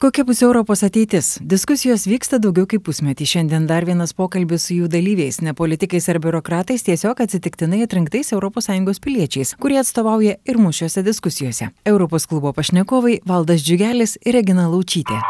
Kokia bus Europos ateitis? Diskusijos vyksta daugiau kaip pusmetį. Šiandien dar vienas pokalbis su jų dalyviais, ne politikais ar biurokratais, tiesiog atsitiktinai atrinktais ES piliečiais, kurie atstovauja ir mūšiuose diskusijose. Europos klubo pašnekovai Valdas Džiugelis ir Regina Laučytė.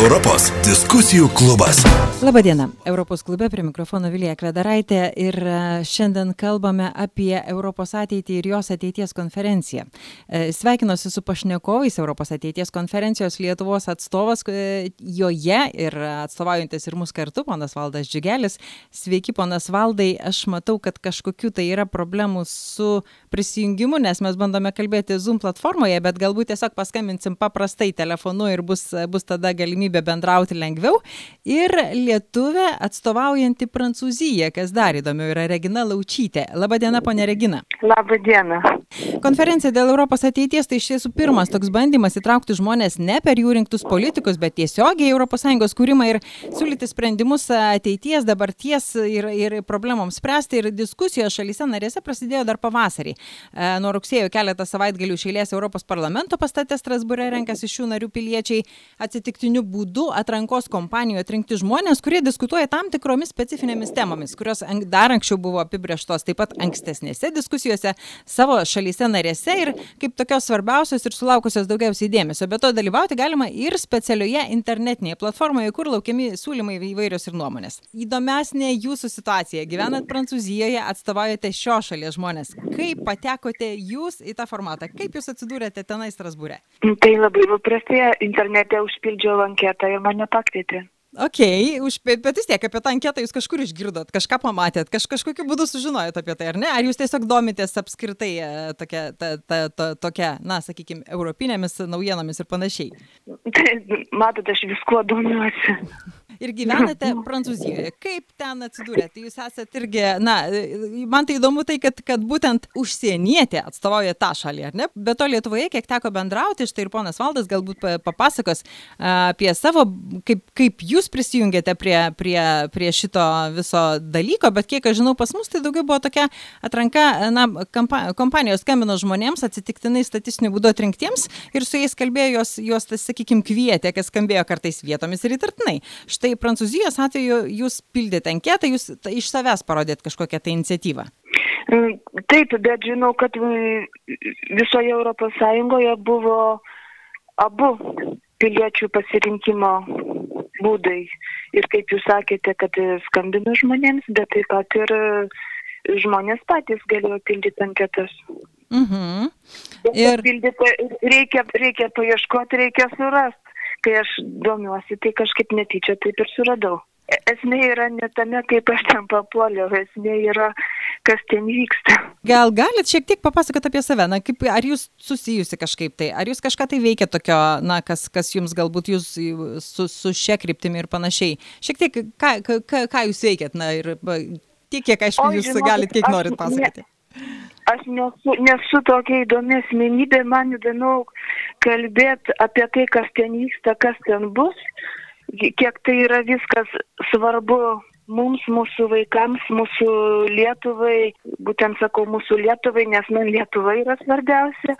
Europos diskusijų klubas. Labadiena. Europos klube prie mikrofono Vilija Kvedaraitė ir e, šiandien kalbame apie Europos ateitį ir jos ateities konferenciją. E, sveikinuosi su pašnekovais Europos ateities konferencijos Lietuvos atstovas e, joje ir atstovaujantis ir mus kartu, ponas Valdas Džiugelis. Sveiki, ponas Valdai. Aš matau, kad kažkokiu tai yra problemų su prisijungimu, nes mes bandome kalbėti Zoom platformoje, bet galbūt tiesiog paskambinsim paprastai telefonu ir bus, bus tada galimybė galimybė bendrauti lengviau. Ir lietuvė atstovaujanti Prancūziją, kas dar įdomiau, yra Regina Laučytė. Labadiena, ponė Regina. Labadiena. Konferencija dėl Europos ateities tai iš tiesų pirmas toks bandymas įtraukti žmonės ne per jų rinktus politikus, bet tiesiogiai ES kūrimą ir siūlyti sprendimus ateities, dabarties ir, ir problemoms spręsti. Ir diskusijos šalyse narėse prasidėjo dar pavasarį. E, nuo rugsėjo keletą savaitgalių išėlės Europos parlamento pastate Strasbūre renkasi šių narių piliečiai atsitiktiniu būdu atrankos kompanijų atrinkti žmonės, kurie diskutuoja tam tikromis specifinėmis temomis, kurios dar anksčiau buvo apibrieštos taip pat ankstesnėse diskusijose savo šalyse narėse ir kaip tokios svarbiausios ir sulaukusios daugiausiai dėmesio. Be to dalyvauti galima ir specialioje internetinėje platformoje, kur laukiami siūlymai įvairios ir nuomonės. Įdomesnė jūsų situacija. Gyvenat Prancūzijoje, atstovaujate šio šalies žmonės. Kaip patekote jūs į tą formatą? Kaip jūs atsidūrėte tenai Strasbūre? Tai labai paprastai internete užpildžiau anketą ir mane pakvietė. Ok, už, bet vis tiek apie tą anketą jūs kažkur išgirdot, kažką pamatėt, kaž, kažkokiu būdu sužinojot apie tai, ar ne? Ar jūs tiesiog domitės apskritai e, tokia, ta, ta, ta, tokia na, sakykime, europinėmis naujienomis ir panašiai? Matot, aš viskuo domiuosi ir gyvenate Prancūzijoje. Kaip ten atsidūrėte? Jūs esate irgi, na, man tai įdomu tai, kad, kad būtent užsienietė atstovauja tą šalį, ar ne? Bet to Lietuvoje, kiek teko bendrauti, štai ir ponas Valdas galbūt papasakos apie savo, kaip, kaip jūs prisijungėte prie, prie, prie šito viso dalyko, bet kiek aš žinau, pas mus tai daugiau buvo tokia atranka, na, kampa, kompanijos skambino žmonėms atsitiktinai statistiniu būdu atrinktiems ir su jais kalbėjo, jos, jos tas, sakykime, kvietė, kas skambėjo kartais vietomis ir įtartinai. Štai tai Prancūzijos atveju jūs pildėte anketą, jūs iš savęs parodėt kažkokią tai iniciatyvą. Mm, taip, bet žinau, kad visoje Europos Sąjungoje buvo abu piliečių pasirinkimo būdai. Ir kaip jūs sakėte, kad skambino žmonėms, bet taip pat ir žmonės patys galėjo pildyti anketas. Mhm. Ir pildyti, reikia, reikia paieškoti, reikia surasti kai aš domiuosi, tai kažkaip netyčia taip ir suradau. E, esmė yra ne tame, kaip aš ten papuoliau, esmė yra, kas ten vyksta. Gal galit šiek tiek papasakoti apie save, na, kaip, ar jūs susijusi kažkaip tai, ar jūs kažką tai veikia tokio, na, kas, kas jums galbūt jūs su, su šia kryptimi ir panašiai. Šiek tiek, ką, ką, ką jūs veikiat, na, ir tiek, kiek, aišku, jūs žinokit, galit, kiek norit pasakoti. Ne, aš nesu, nesu tokia įdomi asmenybė, man įdomiau kalbėti apie tai, kas ten vyksta, kas ten bus, kiek tai yra viskas svarbu mums, mūsų vaikams, mūsų Lietuvai, būtent sakau mūsų Lietuvai, nes man Lietuva yra svarbiausia.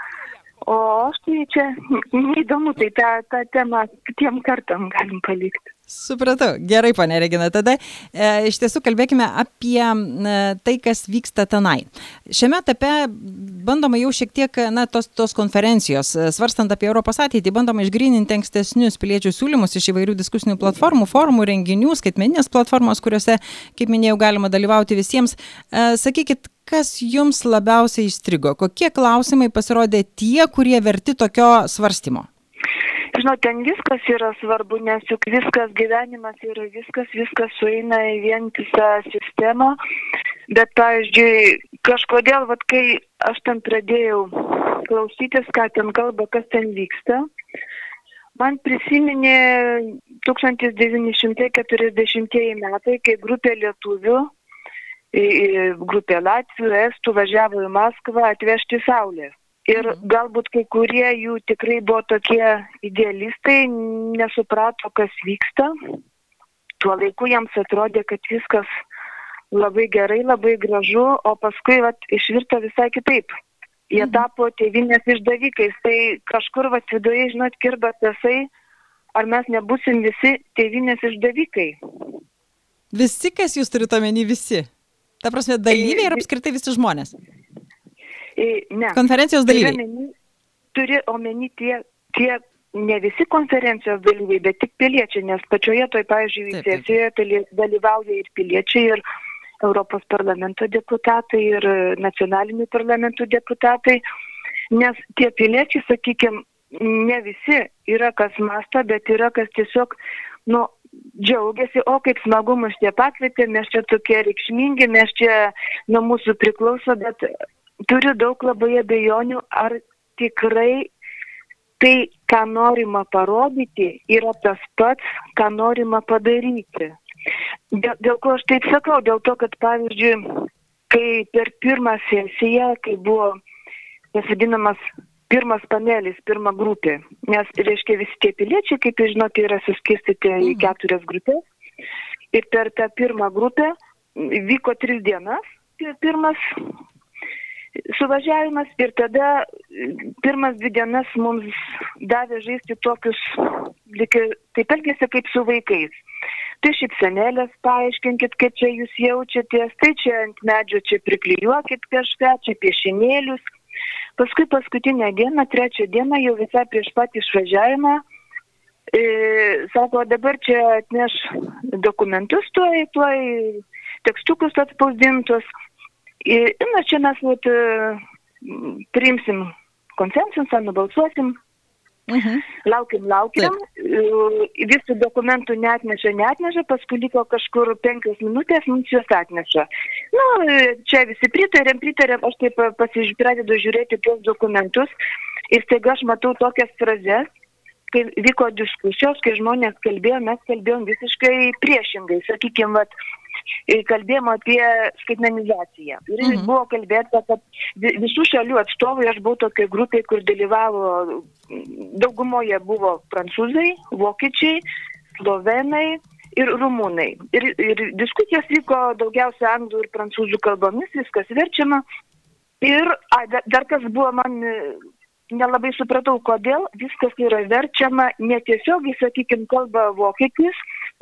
O aš tai čia neįdomu, tai tą, tą temą kitiem kartam galim palikti. Supratau. Gerai, ponė Regina. Tada e, iš tiesų kalbėkime apie e, tai, kas vyksta tenai. Šiame etape bandoma jau šiek tiek, na, tos, tos konferencijos, e, svarstant apie Europos ateitį, bandoma išgrininti ankstesnius piliečių siūlymus iš įvairių diskusinių platformų, formų, renginių, skaitmeninės platformos, kuriuose, kaip minėjau, galima dalyvauti visiems. E, sakykit, kas jums labiausiai įstrigo? Kokie klausimai pasirodė tie, kurie verti tokio svarstymo? Žinau, ten viskas yra svarbu, nes juk viskas gyvenimas yra viskas, viskas sueina į vientisą sistemą. Bet, pavyzdžiui, kažkodėl, vat, kai aš ten pradėjau klausytis, ką ten kalba, kas ten vyksta, man prisiminė 1940 metai, kai grupė lietuvių, grupė Latvių, Estų važiavo į Maskvą atvežti Saulės. Ir mhm. galbūt kai kurie jų tikrai buvo tokie idealistai, nesuprato, kas vyksta. Tuo laiku jiems atrodė, kad viskas labai gerai, labai gražu, o paskui vat, išvirto visai kitaip. Jie mhm. tapo tėvinės išdavikais. Tai kažkur vat, viduje, žinot, kirba tasai, ar mes nebusim visi tėvinės išdavikai. Visi, kas jūs turite omeny, visi? Ta prasme, dalyviai ir apskritai visi žmonės? Ne. Konferencijos dalyviai. Turi omeny, turi omeny tie, tie ne visi konferencijos dalyviai, bet tik piliečiai, nes pačioje toj, pavyzdžiui, sesijoje dalyvauja ir piliečiai, ir Europos parlamento deputatai, ir nacionalinių parlamentų deputatai, nes tie piliečiai, sakykime, ne visi yra kas masta, bet yra kas tiesiog, nu, džiaugiasi, o kaip smagu mus čia pakvietė, mes čia tokie reikšmingi, mes čia nuo mūsų priklauso, bet turiu daug labai abejonių, ar tikrai tai, ką norima parodyti, yra tas pats, ką norima padaryti. Dėl, dėl ko aš taip sakau? Dėl to, kad pavyzdžiui, kai per pirmą sesiją, kai buvo tas vadinamas pirmas panelis, pirma grupė, nes, reiškia, visi tie piliečiai, kaip jūs žinote, yra suskirstyti į mhm. keturias grupės. Ir per tą pirmą grupę vyko tris dienas, pirmas suvažiavimas ir tada pirmas dvi dienas mums davė žaisti tokius, lyg, taip elgėsi kaip su vaikais. Tai šipsenėlės paaiškinkit, kaip čia jūs jaučiatės, tai čia ant medžio čia priklijuokit kažką, čia piešinėlius. Paskui paskutinę dieną, trečią dieną, jau visai prieš pat išvažiavimą, e, sako, dabar čia atneš dokumentus tuoj, tuoj tekstukus atspausdintus. Ir, na, čia mes vat, priimsim konsensusą, nubalsuosim, Mhm. Laukiam, laukiam, Taip. visų dokumentų netneša, netneša, paskui liko kažkur penkios minutės, mums juos atneša. Na, nu, čia visi pritarėm, pritarėm, aš taip pasižiūrėjau, žiūrėti tuos dokumentus ir staiga aš matau tokias frazes, kai vyko diskusijos, kai žmonės kalbėjo, mes kalbėjom visiškai priešingai, sakykime, kalbėjom apie skaitmenizaciją. Ir mhm. buvo kalbėta, kad visų šalių atstovai, aš buvau tokia grupė, kur dalyvavo, daugumoje buvo prancūzai, vokiečiai, slovenai ir rumūnai. Ir, ir diskusijos vyko daugiausia anglų ir prancūzų kalbomis, viskas verčiama. Ir a, dar kas buvo man nelabai supratau, kodėl viskas yra verčiama netiesiogiai, sakykime, kalba vokietis,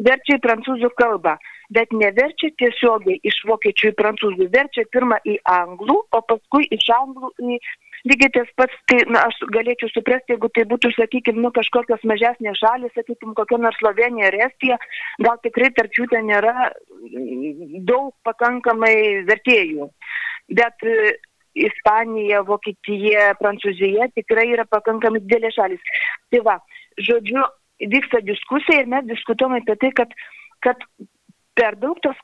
verčia į prancūzų kalbą bet neverčia tiesiogiai iš vokiečių į prancūzų, verčia pirmą į anglų, o paskui iš anglų į lygiai tas pats, tai na, aš galėčiau suprasti, jeigu tai būtų, sakykime, nu, kažkokios mažesnės šalis, sakykime, kokia nors Slovenija ar Estija, gal tikrai tarp jų ten nėra daug pakankamai vertėjų. Bet e, Ispanija, Vokietija, Prancūzija tikrai yra pakankamai didelė šalis. Tai va, žodžiu, vyksta diskusija ir mes diskutuojame apie tai, kad, kad per daug tos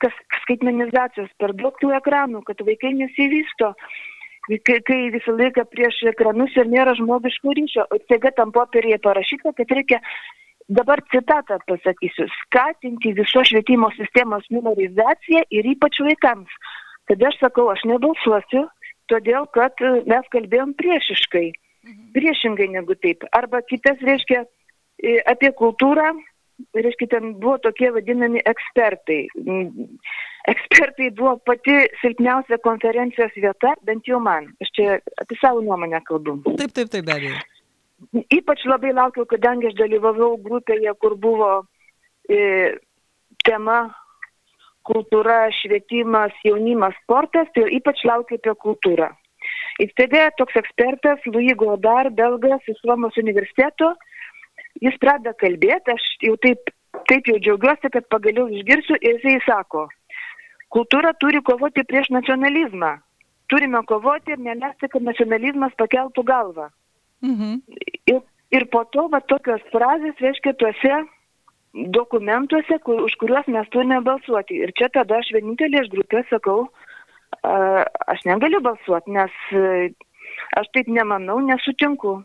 skaitmenizacijos, per daug tų ekranų, kad vaikai nesivysto, kai, kai visą laiką prieš ekranus ir nėra žmogiško ryšio, o staiga tam popierėje parašyta, kad reikia, dabar citatą pasakysiu, skatinti viso švietimo sistemos minorizaciją ir ypač vaikams. Tada aš sakau, aš nebalsuosiu, todėl kad mes kalbėjom priešiškai, mhm. priešingai negu taip. Arba kitas reiškia apie kultūrą, reiškia, ten buvo tokie vadinami ekspertai. Ekspertai buvo pati silpniausia konferencijos vieta, bent jau man. Aš čia apie savo nuomonę kalbu. Taip, taip, taip, be abejo. Ypač labai laukiau, kadangi aš dalyvavau grupėje, kur buvo e, tema kultūra, švietimas, jaunimas, sportas, tai ypač laukiu apie kultūrą. Ir tada toks ekspertas, Louis Godard, belgas iš Romos universiteto, jis pradeda kalbėti, aš jau taip, taip jau džiaugiuosi, kad pagaliau išgirsiu ir jisai sako, kultūra turi kovoti prieš nacionalizmą. Turime kovoti ir neleisti, kad nacionalizmas pakeltų galvą. Mhm. Ir, ir po to va tokios frazės reiškia tuose dokumentuose, kur, už kuriuos mes turime balsuoti. Ir čia tada aš vienintelė iš grupės sakau, a, aš negaliu balsuoti, nes a, aš taip nemanau, nesutinku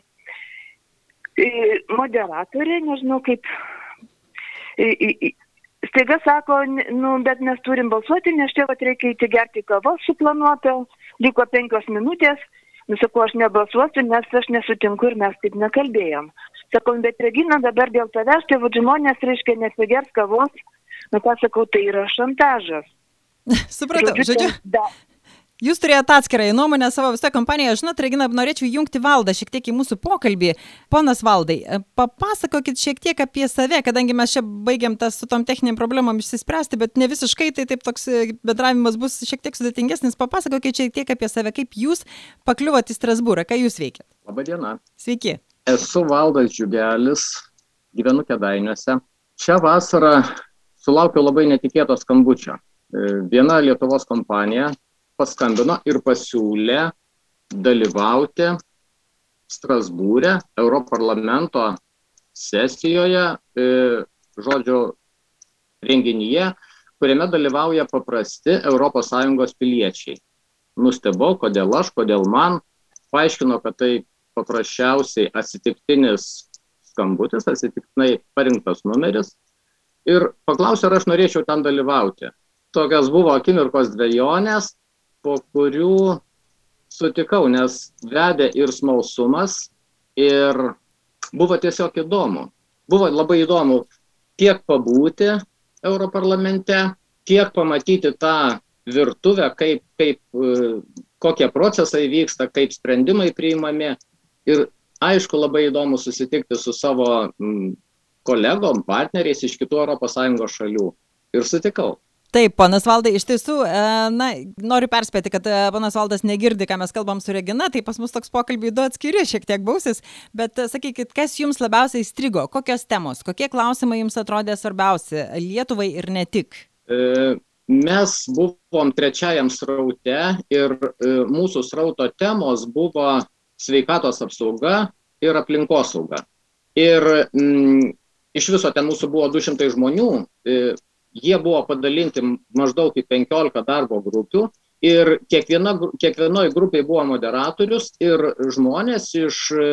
moderatorė, nežinau kaip, staiga sako, nu, bet mes turim balsuoti, nes čia vat reikia įti gerti kavos suplanuotą, liko penkios minutės, nusakau, aš nebalsuosiu, nes aš nesutinku ir mes taip nekalbėjom. Sakau, bet Regina dabar dėl tavęs, tai vad žmonės, reiškia, nesigers kavos, nu ką sakau, tai yra šantažas. Supratau, žodžiu. ten da- Jūs turėjote atskirą nuomonę savo visą kompaniją. Žinot, Regina, norėčiau jungti valdą šiek tiek į mūsų pokalbį. Ponas valdai, papasakokit šiek tiek apie save, kadangi mes čia baigiam tas su tom techniniam problemom išsispręsti, bet ne visiškai, tai taip toks e, bendravimas bus šiek tiek sudėtingesnis. Papasakokit šiek tiek apie save, kaip jūs pakliuvote į Strasbūrą, ką jūs veikėt. Labadiena. Sveiki. Esu Valdas Džiugelis, gyvenu Kedainiuose. Šią vasarą sulaukiau labai netikėto skambučio. E, Viena Lietuvos kompanija paskambino ir pasiūlė dalyvauti Strasbūrė Europarlamento sesijoje, e, žodžiu, renginyje, kuriame dalyvauja paprasti ES piliečiai. Nustebau, kodėl aš, kodėl man. Paaiškino, kad tai paprasčiausiai atsitiktinis skambutis, atsitiktinai parinktas numeris. Ir paklausė, ar aš norėčiau ten dalyvauti. Tokios buvo akimirkos dviejonės, po kurių sutikau, nes vedė ir smalsumas, ir buvo tiesiog įdomu. Buvo labai įdomu tiek pabūti Europarlamente, tiek pamatyti tą virtuvę, kaip, kaip, kokie procesai vyksta, kaip sprendimai priimami. Ir aišku, labai įdomu susitikti su savo mm, kolegom, partneriais iš kitų ES šalių. Ir sutikau. Taip, ponas Valdai, iš tiesų, e, na, noriu perspėti, kad e, ponas Valdas negirdi, ką mes kalbam su Regina, tai pas mus toks pokalbiai du atskiri, šiek tiek bausis, bet e, sakykit, kas jums labiausiai įstrigo, kokios temos, kokie klausimai jums atrodė svarbiausi Lietuvai ir ne tik? Mes buvom trečiajam sraute ir mūsų srauto temos buvo sveikatos apsauga ir aplinkosauga. Ir mm, iš viso ten mūsų buvo 200 žmonių, jie buvo padalinti maždaug į 15 darbo grupių ir kiekviena, kiekvienoj grupiai buvo moderatorius ir žmonės iš e,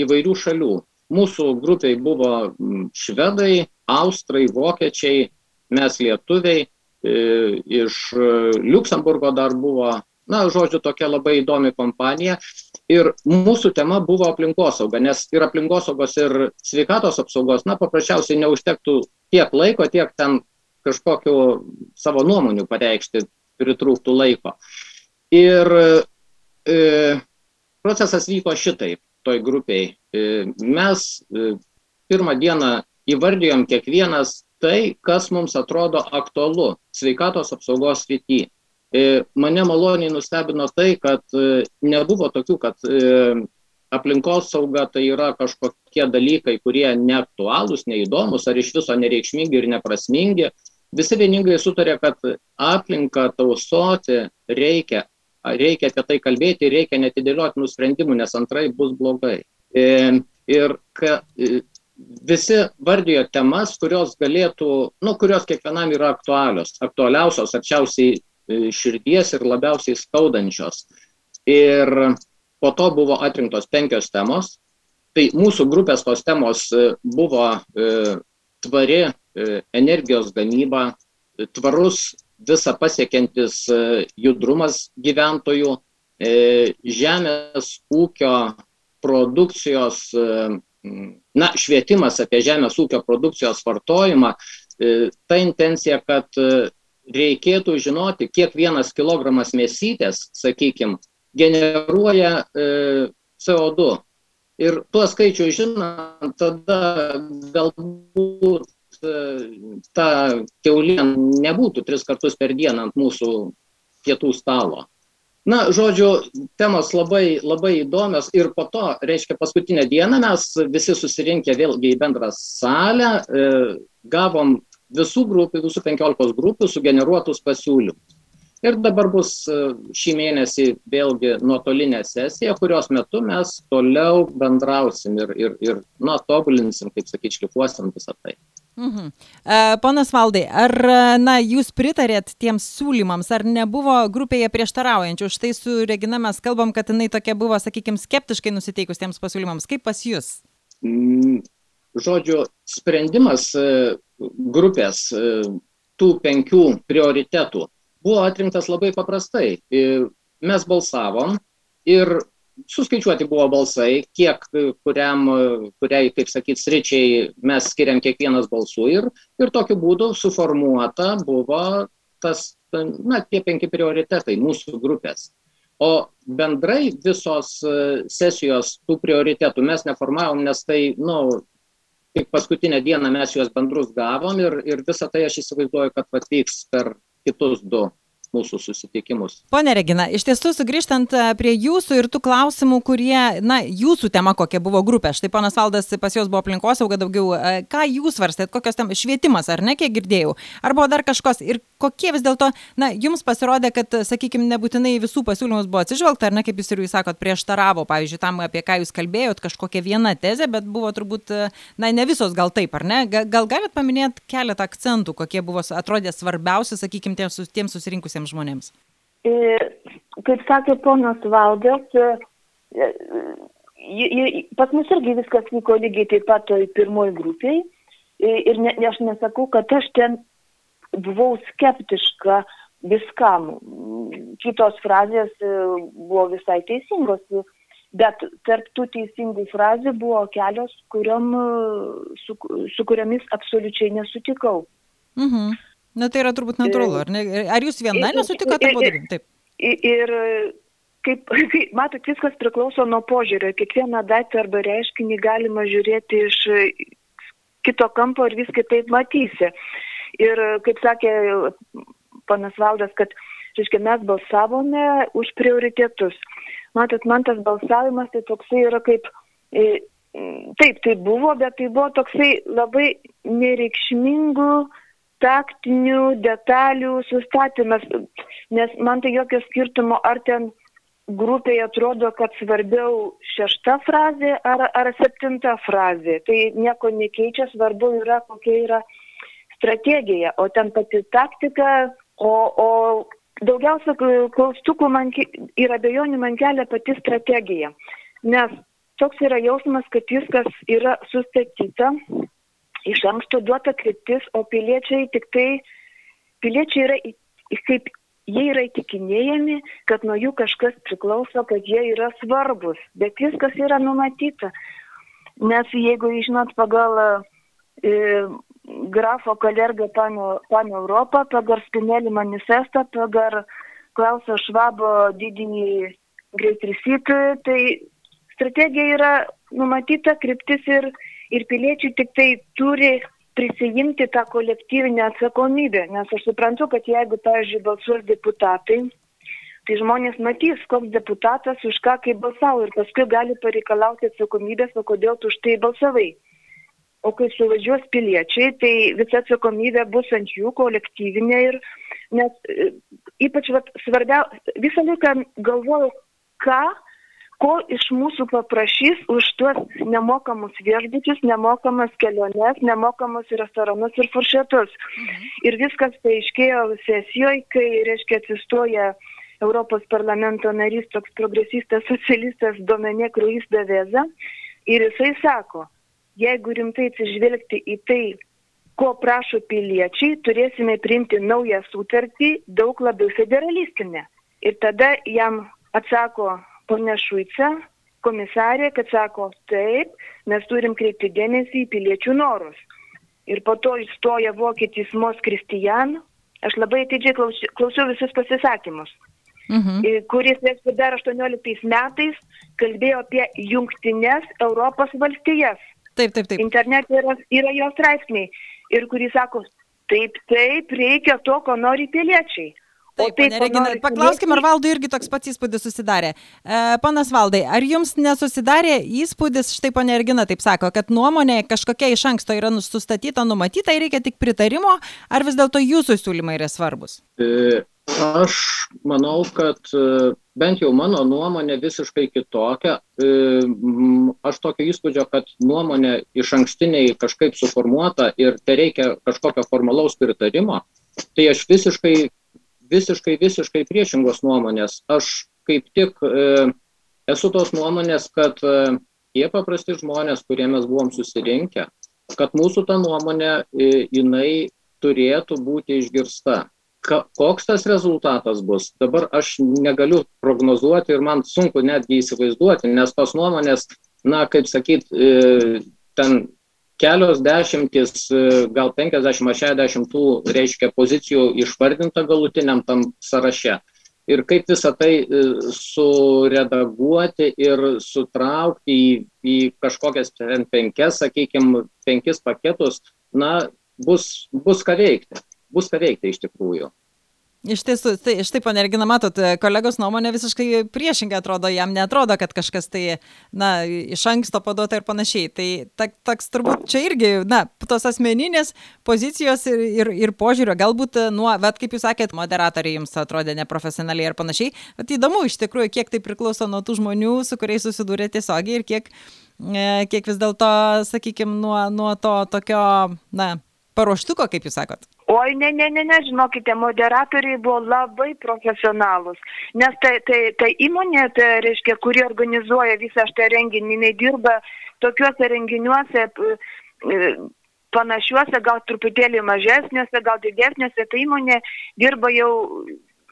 įvairių šalių. Mūsų grupiai buvo švedai, austrai, vokiečiai, mes lietuviai, e, iš e, Luksemburgo dar buvo, na, žodžiu, tokia labai įdomi kompanija. Ir mūsų tema buvo aplinkosauga, nes ir aplinkosaugos, ir sveikatos apsaugos, na, paprasčiausiai neužtektų tiek laiko, tiek ten kažkokiu savo nuomonių pareikšti pritrūktų laiko. Ir e, procesas vyko šitaip, toj grupiai. E, mes e, pirmą dieną įvardijom kiekvienas tai, kas mums atrodo aktualu sveikatos apsaugos srity. E, Mane maloniai nustebino tai, kad e, nebuvo tokių, kad e, aplinkos sauga tai yra kažkokie dalykai, kurie neaktualūs, neįdomus ar iš viso nereikšmingi ir neprasmingi. Visi vieningai sutarė, kad aplinką tausoti reikia, reikia apie tai kalbėti, reikia netidėliotinų sprendimų, nes antrai bus blogai. E, Ir ka, e, visi vardijo temas, kurios galėtų, nu, kurios kiekvienam yra aktualios, aktualiausios, arčiausiai e, širdies ir labiausiai skaudančios. Ir po to buvo atrinktos penkios temos. Tai mūsų grupės tos temos buvo tvari energijos gamyba, e, tvarus visą pasiekiantis e, judrumas gyventojų, e, žemės ūkio produkcijos, e, na, švietimas apie žemės ūkio produkcijos vartojimą, e, ta intencija, kad e, reikėtų žinoti, kiek vienas kilogramas mėsytės, sakykime, generuoja e, CO2. Ir tuo skaičiu žinant, tada galbūt e, ta keulien nebūtų tris kartus per dieną ant mūsų pietų stalo. Na, žodžiu, temos labai, labai įdomios ir po to, reiškia, paskutinę dieną mes visi susirinkę vėlgi į bendrą salę, e, gavom visų grupių, visų penkiolikos grupių sugeneruotus pasiūlymus. Ir dabar bus e, šį mėnesį vėlgi nuotolinė sesija, kurios metu mes toliau bendrausim ir, ir, ir na, tobulinsim, kaip sakyt, šlifuosim visą tai. Mhm. E, Ponas Valdai, ar e, na, jūs pritarėt tiems siūlymams, ar nebuvo grupėje prieštaraujančių? Štai su Regina mes kalbam, kad jinai tokia buvo, sakykime, skeptiškai nusiteikus tiems pasiūlymams. Kaip pas jūs? Mm, Žodžiu, sprendimas e, grupės tų penkių prioritetų buvo atrinktas labai paprastai. Mes balsavom ir suskaičiuoti buvo balsai, kiek kuriam, kuriai, kaip sakyt, sričiai mes skiriam kiekvienas balsų ir, ir tokiu būdu suformuota buvo tas, na, tie penki prioritetai mūsų grupės. O bendrai visos e, sesijos tų prioritetų mes neformavom, nes tai, nu, tik paskutinę dieną mes juos bendrus gavom ir, ir visą tai aš įsivaizduoju, kad atvyks per kitus du mūsų susitikimus. Pone Regina, iš tiesų sugrįžtant e, prie jūsų ir tų klausimų, kurie, na, jūsų tema kokia buvo grupė. Štai ponas Valdas pas jos buvo aplinkosauga daugiau. E, ką jūs svarstėt, kokios tam švietimas, ar ne, kiek girdėjau? Ar buvo dar kažkas? Ir kokie vis dėlto, na, jums pasirodė, kad, sakykime, nebūtinai visų pasiūlymus buvo atsižvelgta, ar ne, kaip jūs ir jūs sakot, prieštaravo, pavyzdžiui, tam, apie ką jūs kalbėjot, kažkokia viena tezė, bet buvo turbūt, e, na, ne visos gal taip, ar ne? Gal galit paminėti keletą akcentų, kokie buvo atrodė svarbiausi, sakykime, tiems, tiems susirinkusiems? Vyresniems žmonėms? E, kaip sakė ponas Valdas, e, e, pas mus irgi viskas vyko lygiai taip pat toj pirmoji grupiai. Ir ne, aš nesakau, kad aš ten buvau skeptiška viskam. Kitos frazės buvo visai teisingos, bet tarp tų teisingų frazių buvo kelios, kuriom, su, su kuriamis absoliučiai nesutikau. Mhm. Na tai yra turbūt natūralu, ar ne? Ar jūs viena nesutikote abu dviem? Taip. Ir kaip, kaip, matot, viskas priklauso nuo požiūrio. Kiekvieną datą arba reiškinį galima žiūrėti iš kito kampo ir vis kitaip matysi. Ir kaip sakė panas Valdas, kad, reiškia, mes balsavome už prioritetus. Matot, man tas balsavimas tai toksai yra kaip, taip, tai buvo, bet tai buvo toksai labai nereikšmingų taktinių detalių sustatymas, nes man tai jokio skirtumo, ar ten grupėje atrodo, kad svarbiau šešta frazė ar, ar septinta frazė. Tai nieko nekeičia, svarbu yra, kokia yra strategija, o ten pati taktika, o, o daugiausia klaustukų man ir abejonių man kelia pati strategija. Nes toks yra jausmas, kad viskas yra sustatyta, iš anksto duota kryptis, o piliečiai tik tai, piliečiai yra kaip jie yra įtikinėjami, kad nuo jų kažkas priklauso, kad jie yra svarbus, bet viskas yra numatyta. Nes jeigu, žinot, pagal e, grafo Kalergą pan Europą, pagal Spinelį manifestą, pagal Klauso Švabo didinį Great Reset, tai strategija yra numatyta kryptis ir ir piliečiai tik tai turi prisijimti tą kolektyvinę atsakomybę, nes aš suprantu, kad jeigu, pavyzdžiui, balsuos deputatai, tai žmonės matys, koks deputatas už ką kaip balsavo ir paskui gali pareikalauti atsakomybės, o kodėl tu už tai balsavai. O kai suvažiuos piliečiai, tai visa atsakomybė bus ant jų kolektyvinė ir nes e, ypač vat, svarbiausia, visą laiką galvojau, ką ko iš mūsų paprašys už tuos nemokamus viešbučius, nemokamas keliones, nemokamus restoranus ir furšetus. Mhm. Ir viskas paaiškėjo sesijoje, kai, reiškia, atsistoja Europos parlamento narys, toks progresistas, socialistas Domenė Kruis Daveza. Ir jisai sako, jeigu rimtai atsižvelgti į tai, ko prašo piliečiai, turėsime priimti naują sutartį, daug labiau federalistinę. Ir tada jam atsako ponia Šuica, komisarė, kad sako, taip, mes turim kreipti dėmesį į piliečių norus. Ir po to įstoja vokietis Mos Kristijan, aš labai atidžiai klausiau, visus pasisakymus, mhm. kuris dar 18 metais kalbėjo apie jungtinės Europos valstijas. Taip, taip, taip. Internete yra, yra jos straipsniai. Ir kuris sako, taip, taip, reikia to, ko nori piliečiai. Taip, taip Regina, paklauskim, ar valdui irgi toks pats įspūdis susidarė. E, panas valdai, ar jums nesusidarė įspūdis, štai ponė Regina taip sako, kad nuomonė kažkokia iš anksto yra nustatyta, numatyta ir reikia tik pritarimo, ar vis dėlto jūsų siūlymai yra svarbus? E, aš manau, kad e, bent jau mano nuomonė visiškai kitokia. E, aš tokio įspūdžio, kad nuomonė iš ankstiniai kažkaip suformuota ir tai reikia kažkokio formalaus pritarimo. Tai aš visiškai visiškai, visiškai priešingos nuomonės. Aš kaip tik e, esu tos nuomonės, kad e, tie paprasti žmonės, kurie mes buvom susirinkę, kad mūsų ta nuomonė, e, jinai turėtų būti išgirsta. Ka, koks tas rezultatas bus, dabar aš negaliu prognozuoti ir man sunku netgi įsivaizduoti, nes tos nuomonės, na, kaip sakyt, ten kelios dešimtis, gal 50 ar 60 tų, reiškia, pozicijų išvardinta galutiniam tam sąraše. Ir kaip visą tai suredaguoti ir sutraukti į, į kažkokias penkias, sakykime, penkis paketus, na, bus, bus ką veikti. Bus ką veikti iš tikrųjų. Iš tiesų, tai štai, ponė Regina, matot, kolegos nuomonė visiškai priešingai atrodo, jam netrodo, kad kažkas tai, na, iš anksto paduota ir panašiai. Tai ta, toks turbūt čia irgi, na, tos asmeninės pozicijos ir, ir, ir požiūrio, galbūt nuo, bet kaip jūs sakėt, moderatoriai jums atrodė neprofesionaliai ir panašiai. Bet įdomu iš tikrųjų, kiek tai priklauso nuo tų žmonių, su kuriais susidūrė tiesiogiai ir kiek, e, kiek vis dėlto, sakykime, nuo, nuo to tokio, na, paruoštuko, kaip jūs sakot? Oi, ne, ne, ne, ne, žinokite, moderatoriai buvo labai profesionalūs, nes tai, tai, tai įmonė, tai reiškia, kuri organizuoja visą šitą renginį, jinai dirba tokiuose renginiuose panašiuose, gal truputėlį mažesniuose, gal didesniuose, tai įmonė dirba jau,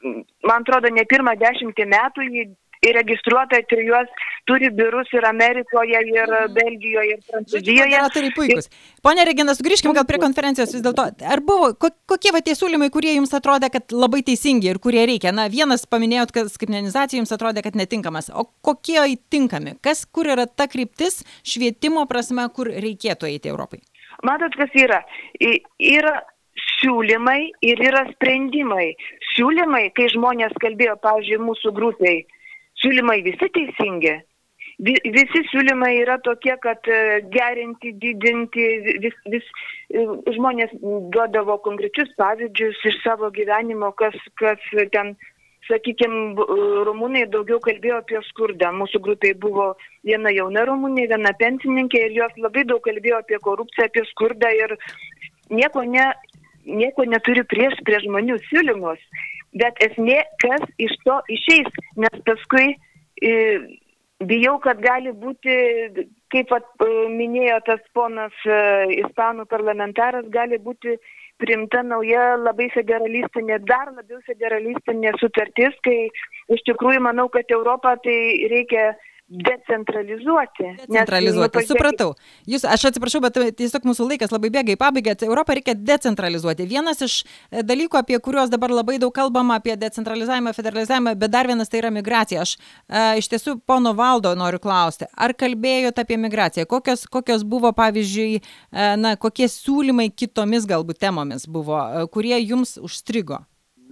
man atrodo, ne pirmą dešimtį metų, ji įregistruota ir juos turi biurus ir Amerikoje, ir Belgijoje, ir Prancūzijoje. Moderatoriai puikus. Pone Regina, sugrįžkime gal prie konferencijos vis dėlto. Ar buvo, kokie va tie siūlymai, kurie jums atrodė, kad labai teisingi ir kurie reikia? Na, vienas paminėjot, kad skaitmenizacija jums atrodė, kad netinkamas. O kokie įtinkami? Kas, kur yra ta kryptis švietimo prasme, kur reikėtų eiti Europai? Matot, kas yra? Yra siūlymai ir yra sprendimai. Siūlymai, kai žmonės kalbėjo, pavyzdžiui, mūsų grupiai, siūlymai visi teisingi. Visi siūlymai yra tokie, kad gerinti, didinti, vis, vis žmonės duodavo konkrečius pavyzdžius iš savo gyvenimo, kas, kas ten, sakykime, rumūnai daugiau kalbėjo apie skurdą. Mūsų grupiai buvo viena jauna rumūnė, viena pensininkė ir jos labai daug kalbėjo apie korupciją, apie skurdą ir nieko, ne, nieko neturi prieš, prieš žmonių siūlymus bet esmė, kas iš to išeis, nes paskui e, bijau, kad gali būti, kaip at, minėjo tas ponas e, ispanų parlamentaras, gali būti primta nauja labai federalistinė, dar labiau federalistinė sutartis, kai iš tikrųjų manau, kad Europą tai reikia decentralizuoti. Decentralizuoti, nes, nu, supratau. Jūs, aš atsiprašau, bet tiesiog mūsų laikas labai bėga į pabaigą. Europą reikia decentralizuoti. Vienas iš e, dalykų, apie kuriuos dabar labai daug kalbama, apie decentralizavimą, federalizavimą, bet dar vienas tai yra migracija. Aš e, iš tiesų pono valdo noriu klausti, ar kalbėjote apie migraciją? Kokios, kokios buvo, pavyzdžiui, e, na, kokie siūlymai kitomis galbūt temomis buvo, e, kurie jums užstrigo?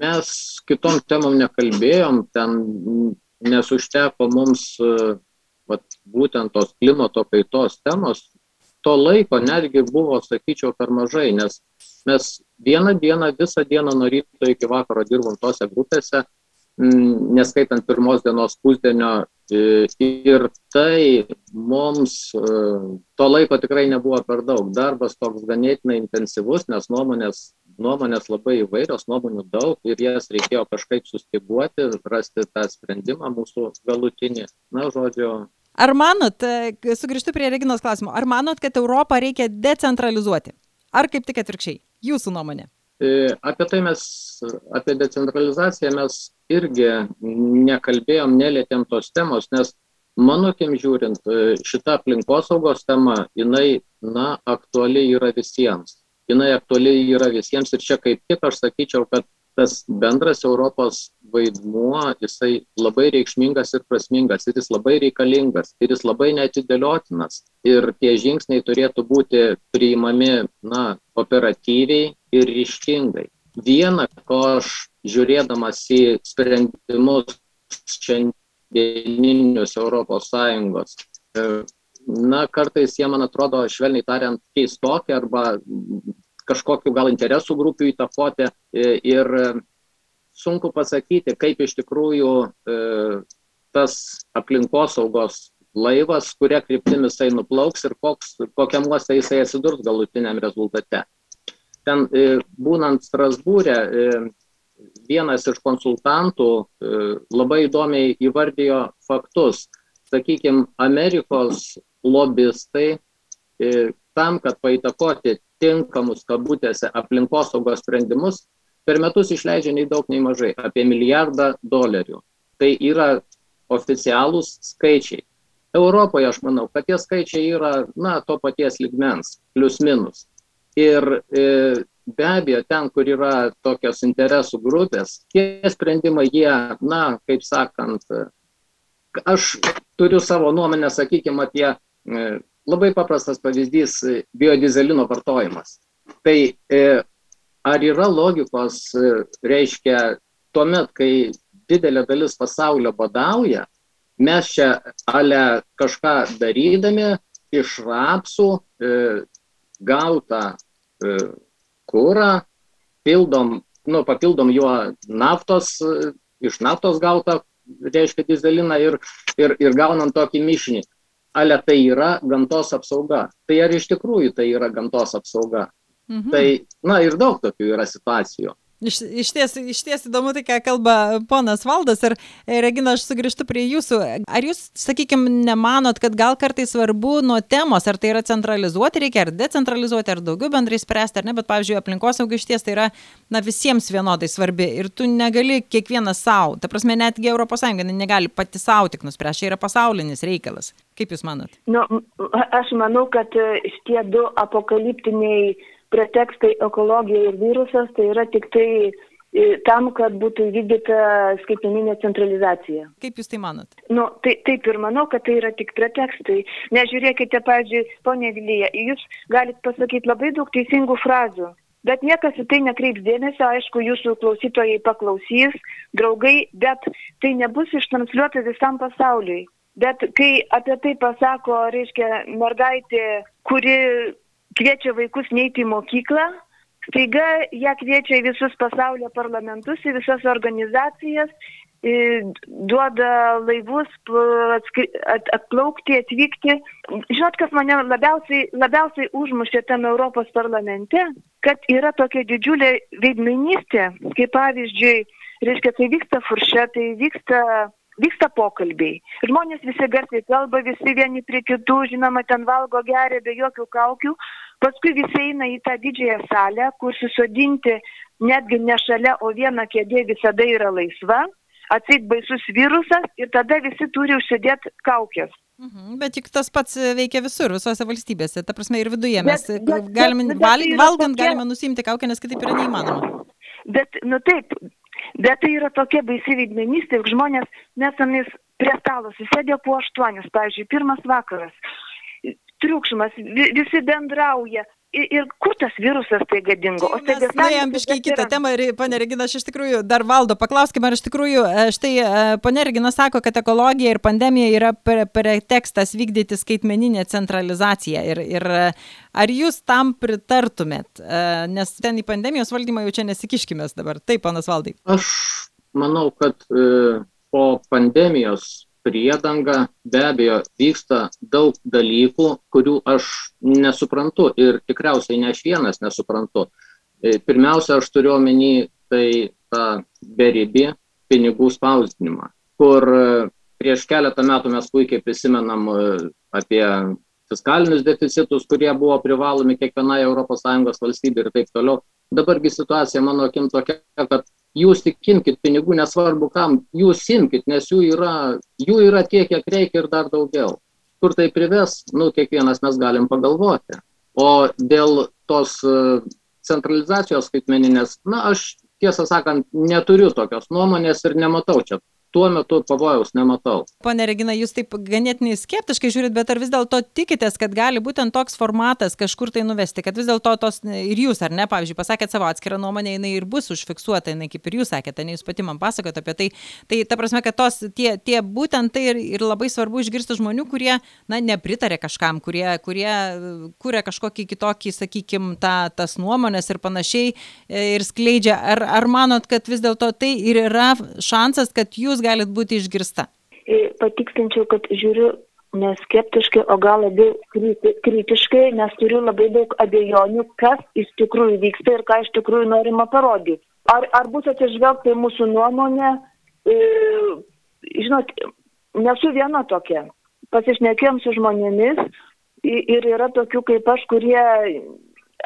Mes kitom temom nekalbėjom, ten nes užteko mums vat, būtent tos klimato kaitos temos, to laiko netgi buvo, sakyčiau, per mažai, nes mes vieną dieną, visą dieną nuo ryto iki vakaro dirbom tose grupėse, neskaitant pirmos dienos pusdienio ir tai mums to laiko tikrai nebuvo per daug. Darbas toks ganėtinai intensyvus, nes nuomonės, nuomonės labai įvairios, nuomonių daug ir jas reikėjo kažkaip sustiguoti, rasti tą sprendimą mūsų galutinį. Na, žodžiu, Ar manot, sugrįžtu prie Reginos klausimo, ar manot, kad Europą reikia decentralizuoti? Ar kaip tik atvirkščiai? Jūsų nuomonė. Apie tai mes, apie decentralizaciją mes irgi nekalbėjom, nelėtėm tos temos, nes mano akim žiūrint, šita aplinkosaugos tema, jinai, na, aktuali yra visiems. Jinai aktuali yra visiems ir čia kaip tik aš sakyčiau, kad tas bendras Europos vaidmuo, jisai labai reikšmingas ir prasmingas, ir jis labai reikalingas, ir jis labai netidėliotinas. Ir tie žingsniai turėtų būti priimami, na, operatyviai ir ryštingai. Viena, ko aš žiūrėdamas į sprendimus šiandieninius Europos Sąjungos, e, na, kartais jie, man atrodo, švelniai tariant, keistokie arba kažkokių gal interesų grupių įtakoti ir sunku pasakyti, kaip iš tikrųjų tas aplinkosaugos laivas, kuria kryptimi jisai nuplauks ir koks, kokiam uoste jisai atsidurs galutiniam rezultate. Ten būnant Strasbūrė, vienas iš konsultantų labai įdomiai įvardijo faktus. Sakykime, Amerikos lobistai tam, kad paįtakoti tinkamus kabutėse aplinkosaugos sprendimus, per metus išleidžia nei daug, nei mažai, apie milijardą dolerių. Tai yra oficialūs skaičiai. Europoje aš manau, kad tie skaičiai yra, na, to paties ligmens, plius minus. Ir e, be abejo, ten, kur yra tokios interesų grupės, tie sprendimai, jie, na, kaip sakant, aš turiu savo nuomonę, sakykime, apie e, labai paprastas pavyzdys - biodizelino vartojimas. Tai e, ar yra logikos, e, reiškia, tuomet, kai didelė dalis pasaulio badauja, mes čia ale kažką darydami iš rapsų e, gautą e, kūrą, pildom, nu, papildom juo naftos, e, iš naftos gautą, reiškia dizeliną ir, ir, ir gaunam tokį mišinį. Ale tai yra gamtos apsauga. Tai ar iš tikrųjų tai yra gamtos apsauga? Mhm. Tai, na ir daug tokių yra situacijų. Iš, iš, ties, iš ties įdomu tai, ką kalba ponas Valdas. Ir, Regina, aš sugrįžtu prie jūsų. Ar jūs, sakykime, nemanot, kad gal kartais svarbu nuo temos, ar tai yra centralizuoti reikia, ar decentralizuoti, ar daugiau bendrai spręsti, ar ne, bet, pavyzdžiui, aplinkosauga iš ties tai yra na, visiems vienodai svarbi. Ir tu negali kiekvienas savo, ta prasme, netgi ES negali pati savo tik nuspręsti, čia yra pasaulinis reikalas. Kaip jūs manot? Nu, aš manau, kad šitie du apokaliptiniai pretekstai ekologija ir virusas tai yra tik tai e, tam, kad būtų įvykdyta skaitmeninė centralizacija. Kaip Jūs tai manot? Nu, tai, taip ir manau, kad tai yra tik pretekstai. Nežiūrėkite, pavyzdžiui, ponė Vilyje, Jūs galite pasakyti labai daug teisingų frazių. Bet niekas į tai nekreips dėmesio, aišku, jūsų klausytojai paklausys, draugai, bet tai nebus ištransliuota visam pasauliui. Bet kai apie tai pasako, reiškia, mergaitė, kuri kviečia vaikus neiti į mokyklą, staiga ją kviečia į visus pasaulio parlamentus, į visas organizacijas, duoda laivus atplaukti, atvykti. Žinot, kas mane labiausiai, labiausiai užmušė tam Europos parlamente, kad yra tokia didžiulė veidmainystė, kaip pavyzdžiui, reiškia, tai vyksta furšetai, vyksta vyksta pokalbiai. Žmonės visi garsiai kalba, visi vieni prie kitų, žinoma, ten valgo geria be jokių kaukių. Paskui visi eina į tą didžiąją salę, kur susodinti netgi ne šalia, o viena kėdė visada yra laisva. Atseit baisus virusas ir tada visi turi užsidėti kaukės. Mhm, bet juk tas pats veikia visur, visose valstybėse. Ta prasme, ir viduje mes bet, bet, galime, bet, val, valgant tokia... galime nusimti kaukę, nes kitaip yra neįmanoma. Bet, nu taip, Bet tai yra tokia baisi veidmenystė, juk žmonės nesamės prie stalo susėdė po aštuonius, pavyzdžiui, pirmas vakaras, triukšmas, visi bendrauja, Ir, ir kur tas virusas tai gadingo? O tai nuėjom biškai kitą yra... temą ir, ponė Regina, aš iš tikrųjų dar valdo, paklauskime, ar iš tikrųjų, e, štai e, ponė Regina sako, kad ekologija ir pandemija yra pretekstas vykdyti skaitmeninę centralizaciją. Ir, ir e, ar jūs tam pritartumėt? Nes ten į pandemijos valdymą jau čia nesikiškime dabar. Taip, ponas Valdai. Aš manau, kad po pandemijos priedanga be abejo vyksta daug dalykų, kurių aš nesuprantu ir tikriausiai ne aš vienas nesuprantu. E, pirmiausia, aš turiu omeny tai tą beribį pinigų spausdinimą, kur e, prieš keletą metų mes puikiai prisimenam e, apie fiskalinius deficitus, kurie buvo privalomi kiekvienai ES valstybė ir taip toliau. Dabargi situacija mano akim tokia, kad jūs tik imkite pinigų, nesvarbu kam, jūs imkite, nes jų yra, jų yra tiek, kiek reikia ir dar daugiau. Kur tai prives, nu, kiekvienas mes galim pagalvoti. O dėl tos e, centralizacijos skaitmeninės, na, aš tiesą sakant, neturiu tokios nuomonės ir nematau čia tuo metu pavojaus nematau. Pone Regina, jūs taip ganėtinai skeptiškai žiūrit, bet ar vis dėlto tikitės, kad gali būtent toks formatas kažkur tai nuvesti, kad vis dėlto tos ir jūs, ar ne, pavyzdžiui, pasakėt savo atskirą nuomonę, jinai ir bus užfiksuota, jinai kaip ir jūs sakėte, ne jūs pati man pasakote apie tai. Tai ta prasme, kad tos, tie, tie būtent tai ir, ir labai svarbu išgirsti žmonių, kurie, na, nepritarė kažkam, kurie, kurie kuria kažkokį kitokį, sakykime, ta, tas nuomonės ir panašiai e, ir skleidžia. Ar, ar manot, kad vis dėlto tai ir yra šansas, kad jūs galit būti išgirsta? E, patikslinčiau, kad žiūriu neskeptiškai, o gal labiau kritiškai, nes turiu labai daug abejonių, kas iš tikrųjų vyksta ir ką iš tikrųjų norima parodyti. Ar, ar bus atsižvelgta į mūsų nuomonę? E, žinot, nesu viena tokia. Pasišnekėjom su žmonėmis ir yra tokių kaip aš, kurie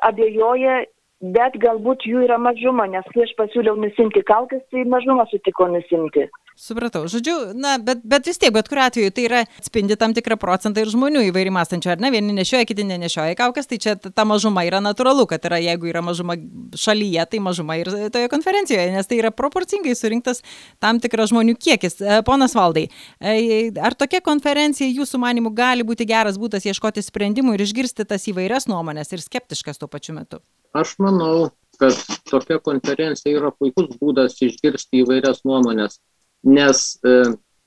abejoja, bet galbūt jų yra mažuma, nes kai aš pasiūliau nusimti kaukės, tai mažuma sutiko nusimti. Supratau. Žodžiu, na, bet, bet vis tiek, bet kuriu atveju tai yra atspindi tam tikrą procentą ir žmonių įvairiai mąstančių, ar ne? Vieni nešioja, kiti nenešioja kaukės, tai čia ta mažuma yra natūralu, kad yra, jeigu yra mažuma šalyje, tai mažuma ir toje konferencijoje, nes tai yra proporcingai surinktas tam tikras žmonių kiekis. E, ponas Valdai, e, ar tokia konferencija jūsų manimų gali būti geras būdas ieškoti sprendimų ir išgirsti tas įvairias nuomonės ir skeptiškas tuo pačiu metu? Aš manau, kad tokia konferencija yra puikus būdas išgirsti įvairias nuomonės nes e,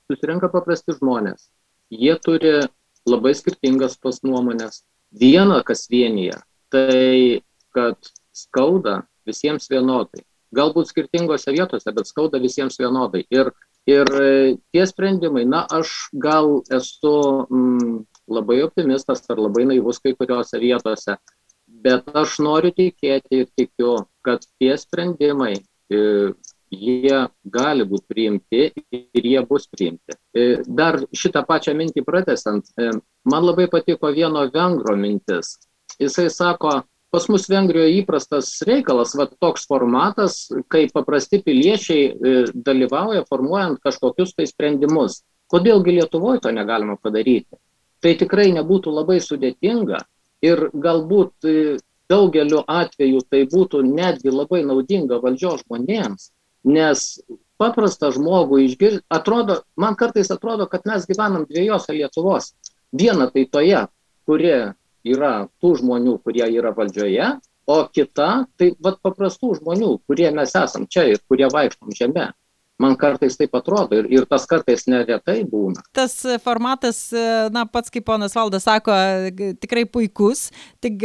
susirenka paprasti žmonės. Jie turi labai skirtingas tos nuomonės. Viena, kas vienyje, tai kad skauda visiems vienodai. Galbūt skirtingose vietose, bet skauda visiems vienodai. Ir, ir e, tie sprendimai, na, aš gal esu mm, labai optimistas ar labai naivus kai kuriuose vietose, bet aš noriu tikėti ir tikiu, kad tie sprendimai e, jie gali būti priimti ir jie bus priimti. E, dar šitą pačią mintį pratesant, e, man labai patiko vieno vengro mintis. Jisai sako, pas mus Vengrijoje įprastas reikalas, va toks formatas, kai paprasti piliečiai dalyvauja formuojant kažkokius tai sprendimus. Kodėlgi Lietuvoje to negalima padaryti? Tai tikrai nebūtų labai sudėtinga ir galbūt daugeliu atveju tai būtų netgi labai naudinga valdžios žmonėms, nes paprastą žmogų išgirsti, atrodo, man kartais atrodo, kad mes gyvenam dviejose Lietuvos. Viena tai toje, kuri yra tų žmonių, kurie yra valdžioje, o kita tai vat, paprastų žmonių, kurie mes esam čia ir kurie vaikštom žemė. Man kartais taip atrodo ir, ir tas kartais neretai būna. Tas formatas, na, pats kaip ponas Valdas sako, tikrai puikus, tik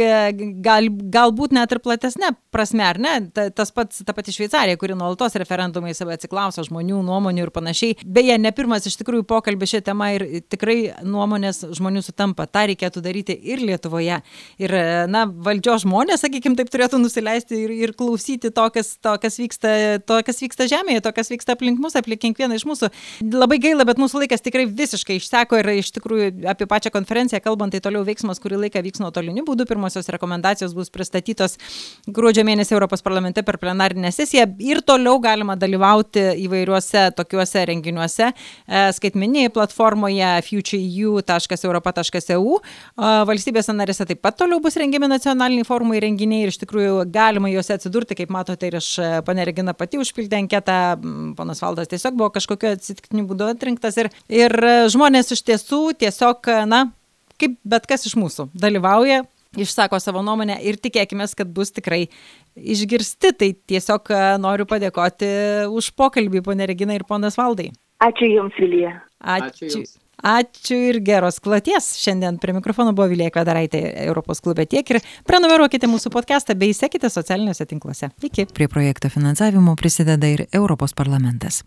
gal, galbūt net ir platesnė prasme, ar ne? Ta, tas pats, ta pati Šveicarija, kuri nuolatos referendumai save atsiklauso žmonių nuomonių ir panašiai. Beje, ne pirmas iš tikrųjų pokalbis šią temą ir tikrai nuomonės žmonių sutampa. Ta reikėtų daryti ir Lietuvoje. Ir, na, valdžios žmonės, sakykime, taip turėtų nusileisti ir, ir klausyti to kas, to, kas vyksta, to, kas vyksta žemėje, to, kas vyksta aplink mus, aplink kiekvieną iš mūsų. Labai gaila, bet mūsų laikas tikrai visiškai išseko ir iš tikrųjų apie pačią konferenciją kalbant, tai toliau veiksmas kurį laiką vyks nuotoliniu būdu. Pirmosios rekomendacijos bus pristatytos gruodžio mėnesį Europos parlamente per plenarinę sesiją ir toliau galima dalyvauti įvairiuose tokiuose renginiuose e, skaitmeninėje platformoje futureu.europa.eu. Valstybėse narėse taip pat toliau bus rengiami nacionaliniai forumai renginiai ir iš tikrųjų galima juose atsidurti, kaip matote, ir aš e, pane Regina pati užpildė anketą, ponas Valdas tiesiog buvo kažkokiu atsitiktiniu būdu atrinktas ir, ir žmonės iš tiesų tiesiog, na, kaip bet kas iš mūsų dalyvauja, išsako savo nuomonę ir tikėkime, kad bus tikrai išgirsti. Tai tiesiog noriu padėkoti už pokalbį, ponė Regina ir ponas Valdai. Ačiū Jums, Vilija. Ačiū. Ačiū jums. Ačiū ir geros kloties. Šiandien prie mikrofono buvo Vilija Kvedaraitė Europos klube tiek ir prenumeruokite mūsų podcastą bei sekite socialiniuose tinkluose. Iki. Prie projekto finansavimo prisideda ir Europos parlamentas.